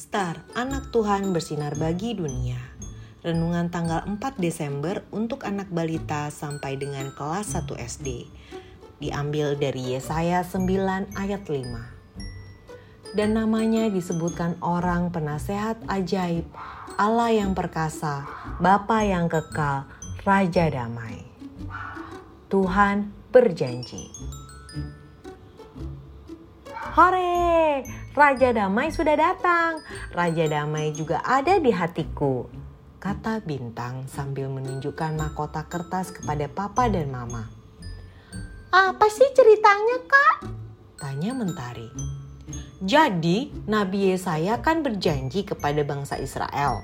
Star, anak Tuhan bersinar bagi dunia. Renungan tanggal 4 Desember untuk anak balita sampai dengan kelas 1 SD. Diambil dari Yesaya 9 ayat 5. Dan namanya disebutkan orang penasehat ajaib, Allah yang perkasa, Bapa yang kekal, Raja damai. Tuhan berjanji. Hore, Raja Damai sudah datang. Raja Damai juga ada di hatiku. Kata Bintang sambil menunjukkan mahkota kertas kepada papa dan mama. Apa sih ceritanya kak? Tanya Mentari. Jadi Nabi Yesaya kan berjanji kepada bangsa Israel.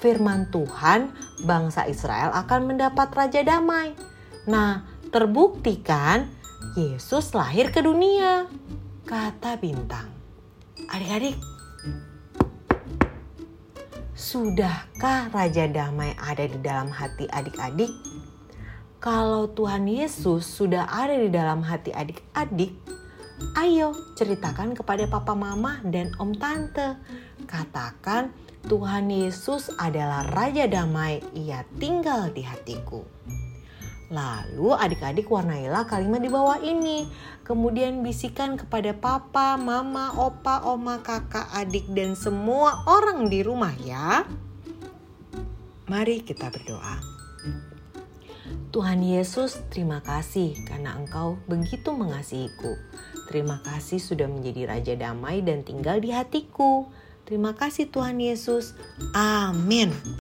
Firman Tuhan, bangsa Israel akan mendapat Raja Damai. Nah, terbuktikan Yesus lahir ke dunia kata bintang. Adik-adik, sudahkah Raja Damai ada di dalam hati adik-adik? Kalau Tuhan Yesus sudah ada di dalam hati adik-adik, ayo ceritakan kepada papa mama dan om tante. Katakan Tuhan Yesus adalah Raja Damai, ia tinggal di hatiku. Lalu adik-adik warnailah kalimat di bawah ini. Kemudian bisikan kepada papa, mama, opa, oma, kakak, adik, dan semua orang di rumah ya. Mari kita berdoa. Tuhan Yesus, terima kasih karena Engkau begitu mengasihiku. Terima kasih sudah menjadi Raja Damai dan tinggal di hatiku. Terima kasih Tuhan Yesus. Amin.